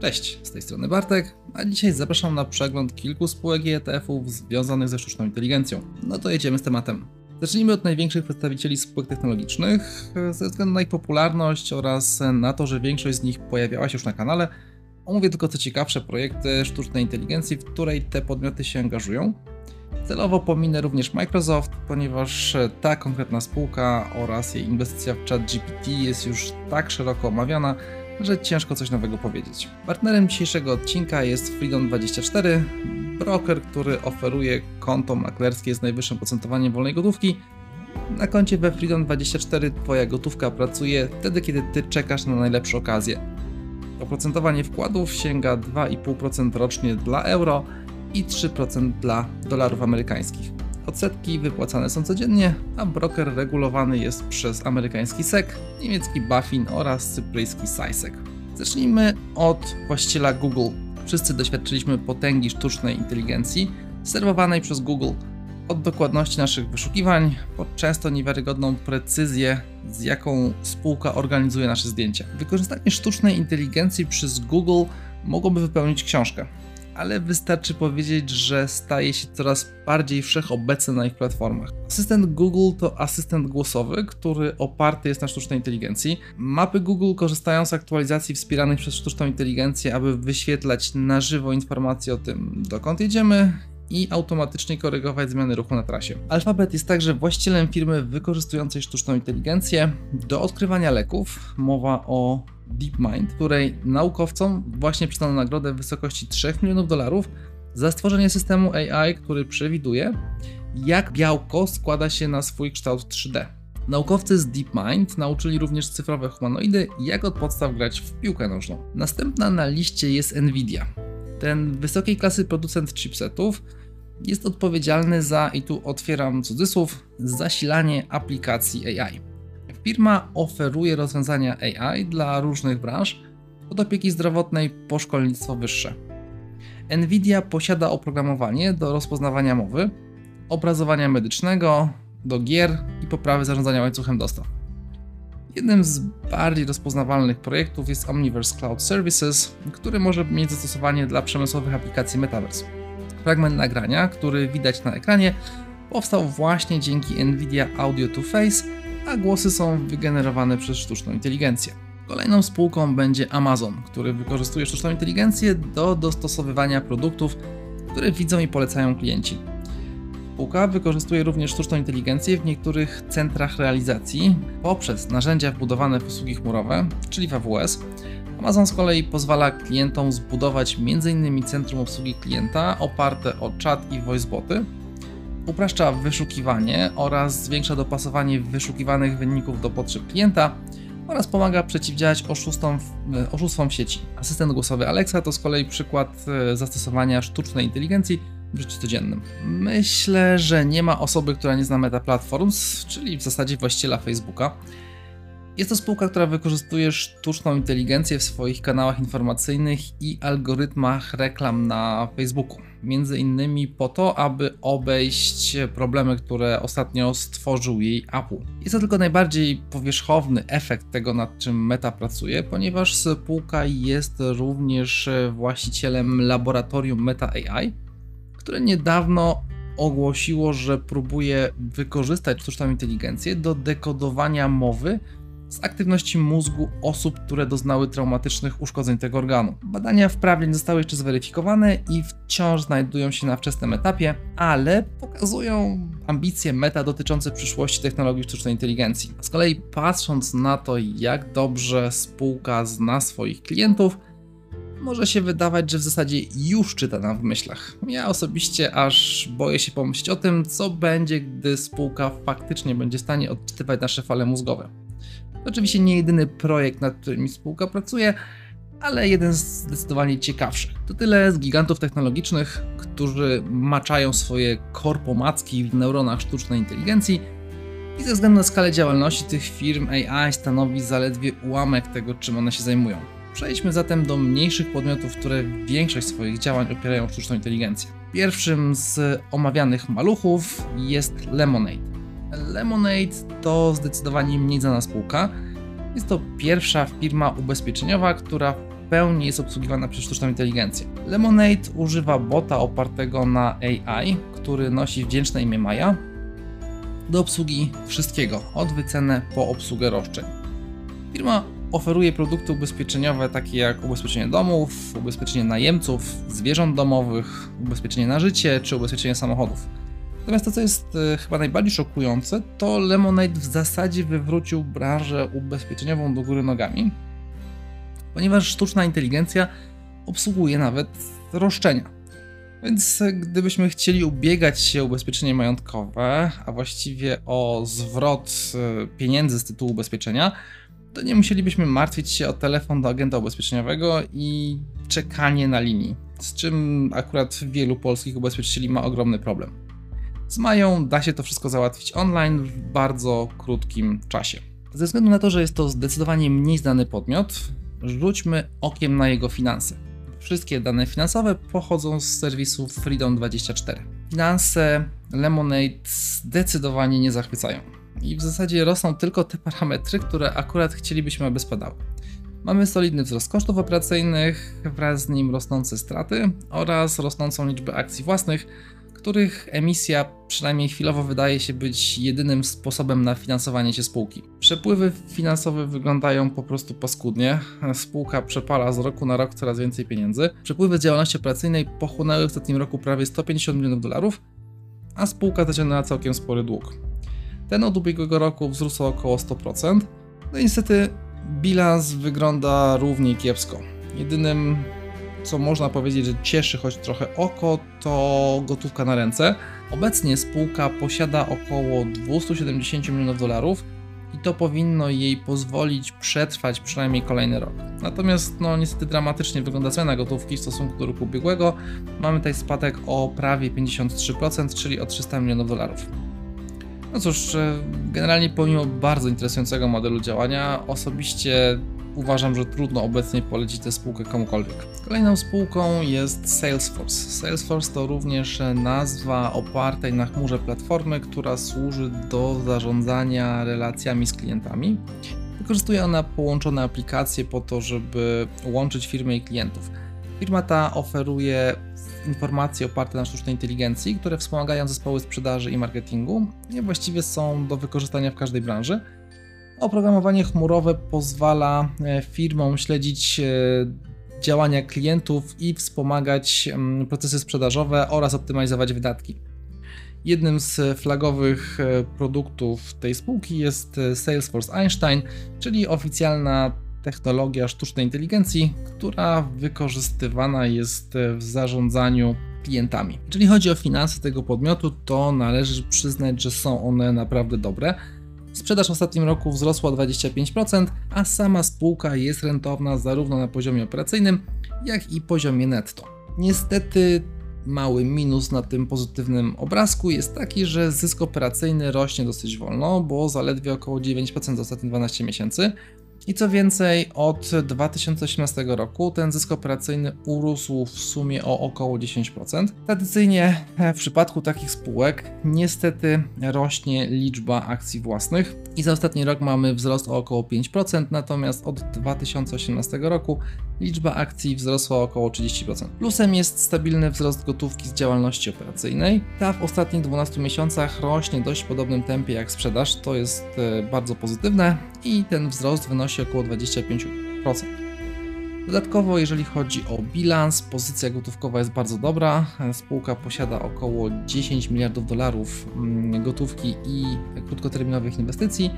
Cześć, z tej strony Bartek, a dzisiaj zapraszam na przegląd kilku spółek i ETF-ów związanych ze sztuczną inteligencją. No to jedziemy z tematem. Zacznijmy od największych przedstawicieli spółek technologicznych. Ze względu na ich popularność oraz na to, że większość z nich pojawiała się już na kanale, omówię tylko co ciekawsze projekty sztucznej inteligencji, w której te podmioty się angażują. Celowo pominę również Microsoft, ponieważ ta konkretna spółka oraz jej inwestycja w ChatGPT jest już tak szeroko omawiana, że ciężko coś nowego powiedzieć. Partnerem dzisiejszego odcinka jest Freedom24, broker, który oferuje konto maklerskie z najwyższym procentowaniem wolnej gotówki. Na koncie we Freedom24 Twoja gotówka pracuje wtedy, kiedy Ty czekasz na najlepsze okazje. Oprocentowanie wkładów sięga 2,5% rocznie dla euro i 3% dla dolarów amerykańskich. Odsetki wypłacane są codziennie, a broker regulowany jest przez amerykański SEC, niemiecki BaFin oraz cypryjski SISEC. Zacznijmy od właściciela Google. Wszyscy doświadczyliśmy potęgi sztucznej inteligencji serwowanej przez Google. Od dokładności naszych wyszukiwań, po często niewiarygodną precyzję, z jaką spółka organizuje nasze zdjęcia. Wykorzystanie sztucznej inteligencji przez Google mogłoby wypełnić książkę ale wystarczy powiedzieć, że staje się coraz bardziej wszechobecny na ich platformach. Asystent Google to asystent głosowy, który oparty jest na sztucznej inteligencji. Mapy Google korzystają z aktualizacji wspieranych przez sztuczną inteligencję, aby wyświetlać na żywo informacje o tym, dokąd jedziemy i automatycznie korygować zmiany ruchu na trasie. Alphabet jest także właścicielem firmy wykorzystującej sztuczną inteligencję do odkrywania leków. Mowa o DeepMind, której naukowcom właśnie przyznano nagrodę w wysokości 3 milionów dolarów za stworzenie systemu AI, który przewiduje, jak białko składa się na swój kształt 3D. Naukowcy z DeepMind nauczyli również cyfrowe humanoidy, jak od podstaw grać w piłkę nożną. Następna na liście jest Nvidia. Ten wysokiej klasy producent chipsetów jest odpowiedzialny za, i tu otwieram cudzysłów, zasilanie aplikacji AI. Firma oferuje rozwiązania AI dla różnych branż, od opieki zdrowotnej po szkolnictwo wyższe. Nvidia posiada oprogramowanie do rozpoznawania mowy, obrazowania medycznego, do gier i poprawy zarządzania łańcuchem dostaw. Jednym z bardziej rozpoznawalnych projektów jest Omniverse Cloud Services, który może mieć zastosowanie dla przemysłowych aplikacji Metaverse. Fragment nagrania, który widać na ekranie, powstał właśnie dzięki Nvidia Audio to Face a głosy są wygenerowane przez sztuczną inteligencję. Kolejną spółką będzie Amazon, który wykorzystuje sztuczną inteligencję do dostosowywania produktów, które widzą i polecają klienci. Spółka wykorzystuje również sztuczną inteligencję w niektórych centrach realizacji poprzez narzędzia wbudowane w usługi chmurowe, czyli w AWS. Amazon z kolei pozwala klientom zbudować m.in. centrum obsługi klienta oparte o czat i voiceboty, upraszcza wyszukiwanie oraz zwiększa dopasowanie wyszukiwanych wyników do potrzeb klienta oraz pomaga przeciwdziałać oszustom, e, oszustwom w sieci. Asystent głosowy Alexa to z kolei przykład e, zastosowania sztucznej inteligencji w życiu codziennym. Myślę, że nie ma osoby, która nie zna Meta Platforms, czyli w zasadzie właściciela Facebooka. Jest to spółka, która wykorzystuje sztuczną inteligencję w swoich kanałach informacyjnych i algorytmach reklam na Facebooku. Między innymi po to, aby obejść problemy, które ostatnio stworzył jej Apple. Jest to tylko najbardziej powierzchowny efekt tego, nad czym Meta pracuje, ponieważ spółka jest również właścicielem laboratorium Meta AI, które niedawno ogłosiło, że próbuje wykorzystać sztuczną inteligencję do dekodowania mowy z aktywności mózgu osób, które doznały traumatycznych uszkodzeń tego organu. Badania wprawdzie nie zostały jeszcze zweryfikowane i wciąż znajdują się na wczesnym etapie, ale pokazują ambicje meta dotyczące przyszłości technologii sztucznej inteligencji. Z kolei patrząc na to, jak dobrze spółka zna swoich klientów, może się wydawać, że w zasadzie już czyta nam w myślach. Ja osobiście aż boję się pomyśleć o tym, co będzie, gdy spółka faktycznie będzie w stanie odczytywać nasze fale mózgowe. Oczywiście nie jedyny projekt, nad którym spółka pracuje, ale jeden z zdecydowanie ciekawszych. To tyle z gigantów technologicznych, którzy maczają swoje korpomacki w neuronach sztucznej inteligencji i ze względu na skalę działalności tych firm AI stanowi zaledwie ułamek tego, czym one się zajmują. Przejdźmy zatem do mniejszych podmiotów, które większość swoich działań opierają sztuczną inteligencję. Pierwszym z omawianych maluchów jest Lemonade. Lemonade to zdecydowanie mniej znana spółka. Jest to pierwsza firma ubezpieczeniowa, która pełni jest obsługiwana przez sztuczną inteligencję. Lemonade używa bota opartego na AI, który nosi wdzięczne imię Maja, do obsługi wszystkiego, od wycenę po obsługę roszczeń. Firma oferuje produkty ubezpieczeniowe takie jak ubezpieczenie domów, ubezpieczenie najemców, zwierząt domowych, ubezpieczenie na życie czy ubezpieczenie samochodów. Natomiast to, co jest e, chyba najbardziej szokujące, to Lemonade w zasadzie wywrócił branżę ubezpieczeniową do góry nogami, ponieważ sztuczna inteligencja obsługuje nawet roszczenia. Więc e, gdybyśmy chcieli ubiegać się o ubezpieczenie majątkowe, a właściwie o zwrot e, pieniędzy z tytułu ubezpieczenia, to nie musielibyśmy martwić się o telefon do agenta ubezpieczeniowego i czekanie na linii, z czym akurat wielu polskich ubezpieczycieli ma ogromny problem. Z Mają da się to wszystko załatwić online w bardzo krótkim czasie. Ze względu na to, że jest to zdecydowanie mniej znany podmiot, rzućmy okiem na jego finanse. Wszystkie dane finansowe pochodzą z serwisu Freedom24. Finanse Lemonade zdecydowanie nie zachwycają. I w zasadzie rosną tylko te parametry, które akurat chcielibyśmy, aby spadały. Mamy solidny wzrost kosztów operacyjnych, wraz z nim rosnące straty oraz rosnącą liczbę akcji własnych, których emisja przynajmniej chwilowo wydaje się być jedynym sposobem na finansowanie się spółki. Przepływy finansowe wyglądają po prostu paskudnie. Spółka przepala z roku na rok coraz więcej pieniędzy. Przepływy z działalności operacyjnej pochłonęły w ostatnim roku prawie 150 milionów dolarów, a spółka zaciągnęła całkiem spory dług. Ten od ubiegłego roku wzrósł o około 100%. No i niestety bilans wygląda równie kiepsko. Jedynym co można powiedzieć, że cieszy choć trochę oko, to gotówka na ręce. Obecnie spółka posiada około 270 milionów dolarów i to powinno jej pozwolić przetrwać przynajmniej kolejny rok. Natomiast no niestety dramatycznie wygląda cena gotówki w stosunku do roku ubiegłego. Mamy tutaj spadek o prawie 53%, czyli o 300 milionów dolarów. No cóż, e, generalnie pomimo bardzo interesującego modelu działania, osobiście uważam, że trudno obecnie polecić tę spółkę komukolwiek. Kolejną spółką jest Salesforce. Salesforce to również nazwa opartej na chmurze platformy, która służy do zarządzania relacjami z klientami. Wykorzystuje ona połączone aplikacje po to, żeby łączyć firmy i klientów. Firma ta oferuje informacje oparte na sztucznej inteligencji, które wspomagają zespoły sprzedaży i marketingu i właściwie są do wykorzystania w każdej branży. Oprogramowanie chmurowe pozwala e, firmom śledzić e, działania klientów i wspomagać procesy sprzedażowe oraz optymalizować wydatki. Jednym z flagowych e, produktów tej spółki jest Salesforce Einstein, czyli oficjalna technologia sztucznej inteligencji, która wykorzystywana jest w zarządzaniu klientami. Jeżeli chodzi o finanse tego podmiotu, to należy przyznać, że są one naprawdę dobre. Sprzedaż w ostatnim roku wzrosła 25%, a sama spółka jest rentowna zarówno na poziomie operacyjnym, jak i poziomie netto. Niestety mały minus na tym pozytywnym obrazku jest taki, że zysk operacyjny rośnie dosyć wolno, bo zaledwie około 9% za ostatnie 12 miesięcy, i co więcej, od 2018 roku ten zysk operacyjny urósł w sumie o około 10%. Tradycyjnie w przypadku takich spółek niestety rośnie liczba akcji własnych i za ostatni rok mamy wzrost o około 5%, natomiast od 2018 roku liczba akcji wzrosła o około 30%. Plusem jest stabilny wzrost gotówki z działalności operacyjnej. Ta w ostatnich 12 miesiącach rośnie dość podobnym tempie jak sprzedaż, to jest e, bardzo pozytywne i ten wzrost wynosi około 25%. Dodatkowo, jeżeli chodzi o bilans, pozycja gotówkowa jest bardzo dobra. Spółka posiada około 10 miliardów dolarów mm, gotówki i krótkoterminowych inwestycji,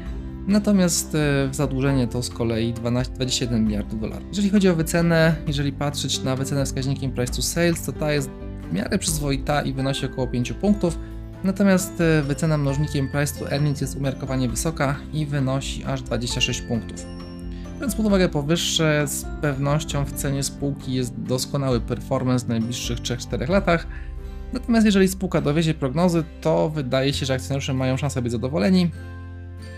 Natomiast e, zadłużenie to z kolei 12, 21 miliardów dolarów. Jeżeli chodzi o wycenę, jeżeli patrzeć na wycenę wskaźnikiem price to sales, to ta jest w miarę przyzwoita i wynosi około 5 punktów. Natomiast e, wycena mnożnikiem price to earnings jest umiarkowanie wysoka i wynosi aż 26 punktów. Biorąc pod uwagę powyższe, z pewnością w cenie spółki jest doskonały performance w najbliższych 3-4 latach. Natomiast jeżeli spółka dowiezie prognozy, to wydaje się, że akcjonariusze mają szansę być zadowoleni,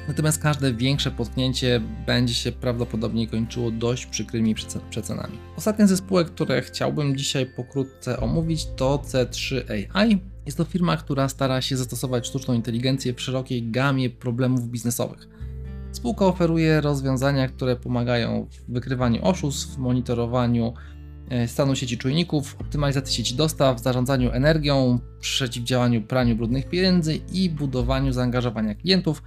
Natomiast każde większe potknięcie będzie się prawdopodobnie kończyło dość przykrymi przecenami. Ostatnia ze spółek, które chciałbym dzisiaj pokrótce omówić, to C3 AI. Jest to firma, która stara się zastosować sztuczną inteligencję w szerokiej gamie problemów biznesowych. Spółka oferuje rozwiązania, które pomagają w wykrywaniu oszustw, monitorowaniu e, stanu sieci czujników, optymalizacji sieci dostaw, zarządzaniu energią, przeciwdziałaniu praniu brudnych pieniędzy i budowaniu zaangażowania klientów.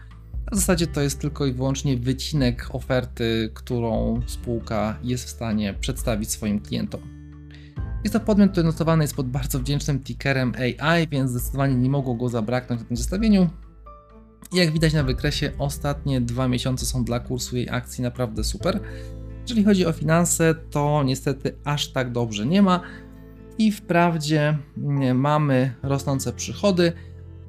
W zasadzie to jest tylko i wyłącznie wycinek oferty, którą spółka jest w stanie przedstawić swoim klientom. Jest to podmiot, który notowany jest pod bardzo wdzięcznym tickerem AI, więc zdecydowanie nie mogło go zabraknąć na tym zestawieniu. Jak widać na wykresie, ostatnie dwa miesiące są dla kursu jej akcji naprawdę super. Jeżeli chodzi o finanse, to niestety aż tak dobrze nie ma. I wprawdzie mamy rosnące przychody,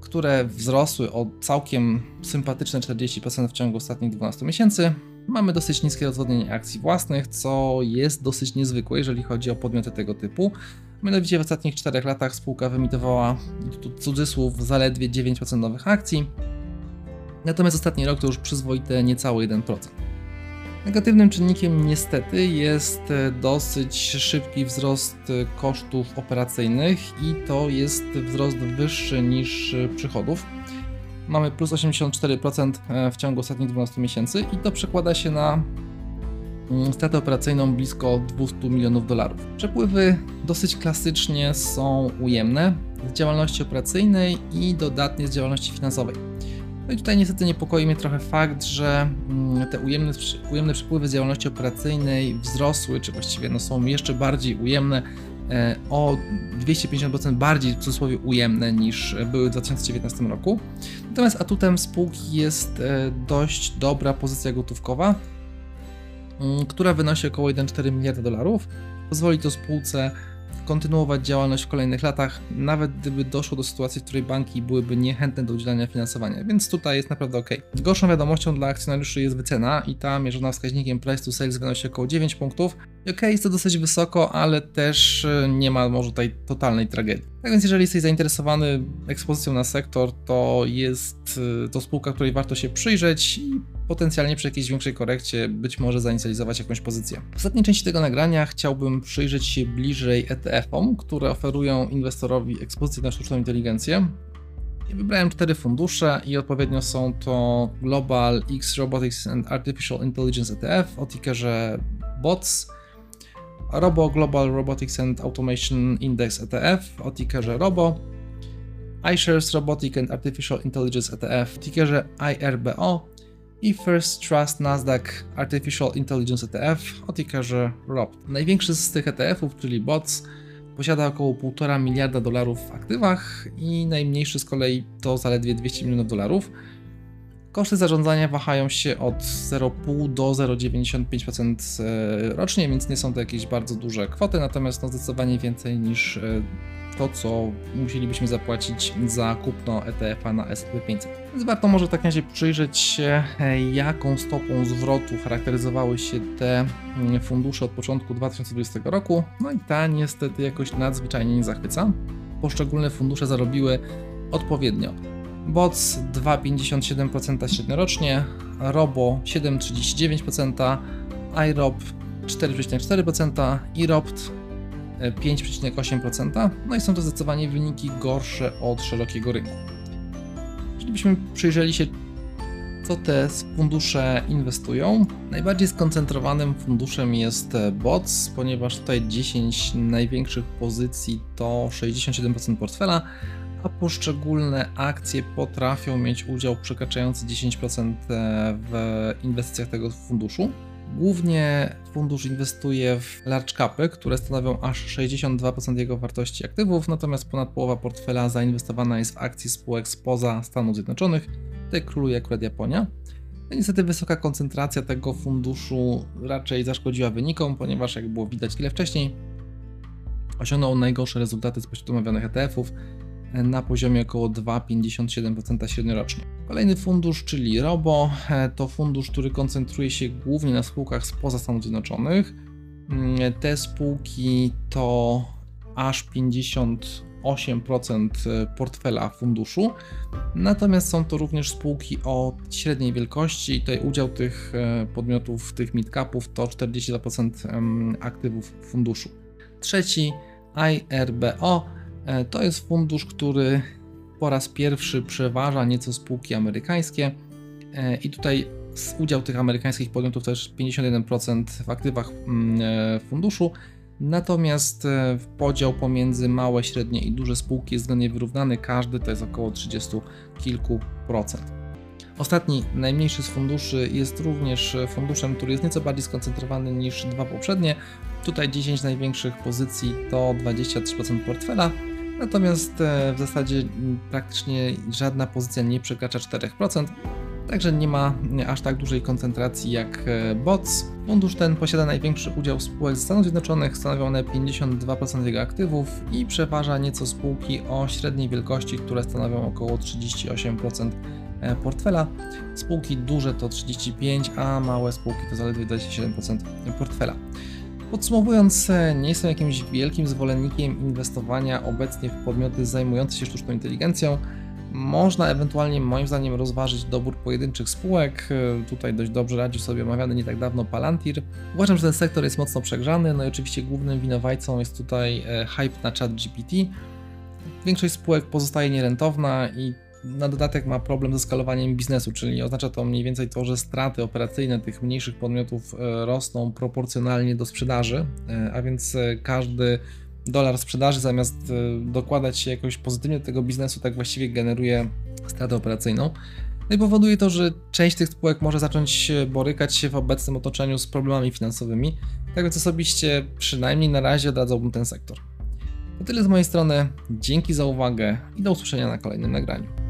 które wzrosły o całkiem sympatyczne 40% w ciągu ostatnich 12 miesięcy. Mamy dosyć niskie rozwodnienie akcji własnych, co jest dosyć niezwykłe, jeżeli chodzi o podmioty tego typu. Mianowicie w ostatnich 4 latach spółka wyemitowała, tu cudzysłów, zaledwie 9% nowych akcji, natomiast ostatni rok to już przyzwoite niecały 1%. Negatywnym czynnikiem niestety jest e, dosyć szybki wzrost e, kosztów operacyjnych i to jest wzrost wyższy niż e, przychodów. Mamy plus 84% w ciągu ostatnich 12 miesięcy i to przekłada się na mm, stratę operacyjną blisko 200 milionów dolarów. Przepływy dosyć klasycznie są ujemne z działalności operacyjnej i dodatnie z działalności finansowej. No i tutaj niestety niepokoi mnie trochę fakt, że mm, te ujemne, ujemne przepływy z działalności operacyjnej wzrosły, czy właściwie no są jeszcze bardziej ujemne, e, o 250% bardziej w cudzysłowie ujemne niż były w 2019 roku. Natomiast atutem spółki jest e, dość dobra pozycja gotówkowa, mm, która wynosi około 1,4 miliarda dolarów. Pozwoli to spółce kontynuować działalność w kolejnych latach, nawet gdyby doszło do sytuacji, w której banki byłyby niechętne do udzielania finansowania, więc tutaj jest naprawdę ok. Gorszą wiadomością dla akcjonariuszy jest wycena i ta mierzona wskaźnikiem price to sales wynosi około 9 punktów. Ok, jest to dosyć wysoko, ale też e, nie ma może tutaj totalnej tragedii. Tak więc jeżeli jesteś zainteresowany ekspozycją na sektor, to jest e, to spółka, której warto się przyjrzeć i potencjalnie przy jakiejś większej korekcie być może zainicjalizować jakąś pozycję. W ostatniej części tego nagrania chciałbym przyjrzeć się bliżej ETF-om, które oferują inwestorowi ekspozycję na sztuczną inteligencję. I wybrałem cztery fundusze i odpowiednio są to Global X Robotics and Artificial Intelligence ETF o tickerze BOTS, Robo Global Robotics and Automation Index ETF o tickerze ROBO, iShares Robotic and Artificial Intelligence ETF o tickerze IRBO i First Trust Nasdaq Artificial Intelligence ETF o tickerze ROPT. Największy z tych ETF-ów, czyli BOTS, posiada około 1,5 miliarda dolarów w aktywach i najmniejszy z kolei to zaledwie 200 milionów dolarów. Koszty zarządzania wahają się od 0,5 do 0,95% e, rocznie, więc nie są to jakieś bardzo duże kwoty, natomiast no zdecydowanie więcej niż e, to, co musielibyśmy zapłacić za kupno ETF-a na S&P 500. Więc warto może w takim razie przyjrzeć się, e, jaką stopą zwrotu charakteryzowały się te mm, fundusze od początku 2020 roku. No i ta niestety jakoś nadzwyczajnie nie zachwyca. Poszczególne fundusze zarobiły odpowiednio. BOTS 2,57% średniorocznie, ROBO 7,39%, IROP 4,4% i ROPT 5,8%. No i są to zdecydowanie wyniki gorsze od szerokiego rynku. Jeżeli byśmy przyjrzeli się, co te fundusze inwestują, najbardziej skoncentrowanym funduszem jest BOTS, ponieważ tutaj 10 największych pozycji to 67% portfela, a poszczególne akcje potrafią mieć udział przekraczający 10% w inwestycjach tego funduszu. Głównie fundusz inwestuje w large capy, które stanowią aż 62% jego wartości aktywów, natomiast ponad połowa portfela zainwestowana jest w akcje spółek spoza Stanów Zjednoczonych. Tutaj króluje akurat Japonia. No niestety wysoka koncentracja tego funduszu raczej zaszkodziła wynikom, ponieważ jak było widać chwilę wcześniej, osiągnął najgorsze rezultaty spośród omawianych ETF-ów, na poziomie około 2,57% średniorocznie. Kolejny fundusz, czyli Robo, e, to fundusz, który koncentruje się głównie na spółkach spoza Stanów Zjednoczonych. Mm, te spółki to aż 58% e, portfela funduszu, natomiast są to również spółki o średniej wielkości. Tutaj udział tych e, podmiotów, tych midcapów to 42% aktywów funduszu. Trzeci IRBO to jest fundusz, który po raz pierwszy przeważa nieco spółki amerykańskie e, i tutaj udział tych amerykańskich podmiotów to jest 51% w aktywach mm, e, funduszu, natomiast e, podział pomiędzy małe, średnie i duże spółki jest względnie wyrównany, każdy to jest około 30 kilku procent. Ostatni, najmniejszy z funduszy jest również funduszem, który jest nieco bardziej skoncentrowany niż dwa poprzednie. Tutaj 10 największych pozycji to 23% portfela, natomiast e, w zasadzie praktycznie żadna pozycja nie przekracza 4%. Także nie ma aż tak dużej koncentracji jak e, BOTS. Fundusz ten posiada największy udział spółek z Stanów Zjednoczonych, stanowią one 52% jego aktywów i przeważa nieco spółki o średniej wielkości, które stanowią około 38% e, portfela. Spółki duże to 35%, a małe spółki to zaledwie 27% portfela. Podsumowując, nie jestem jakimś wielkim zwolennikiem inwestowania obecnie w podmioty zajmujące się sztuczną inteligencją. Można ewentualnie, moim zdaniem, rozważyć dobór pojedynczych spółek. Tutaj dość dobrze radzi sobie omawiany nie tak dawno Palantir. Uważam, że ten sektor jest mocno przegrzany, no i oczywiście głównym winowajcą jest tutaj e, hype na chat GPT. Większość spółek pozostaje nierentowna i na dodatek ma problem ze skalowaniem biznesu, czyli oznacza to mniej więcej to, że straty operacyjne tych mniejszych podmiotów e, rosną proporcjonalnie do sprzedaży, e, a więc e, każdy dolar sprzedaży zamiast dokładać się jakoś pozytywnie do tego biznesu, tak właściwie generuje stratę operacyjną. No i powoduje to, że część tych spółek może zacząć borykać się w obecnym otoczeniu z problemami finansowymi. Tak więc osobiście przynajmniej na razie odradzałbym ten sektor. To tyle z mojej strony. Dzięki za uwagę i do usłyszenia na kolejnym nagraniu.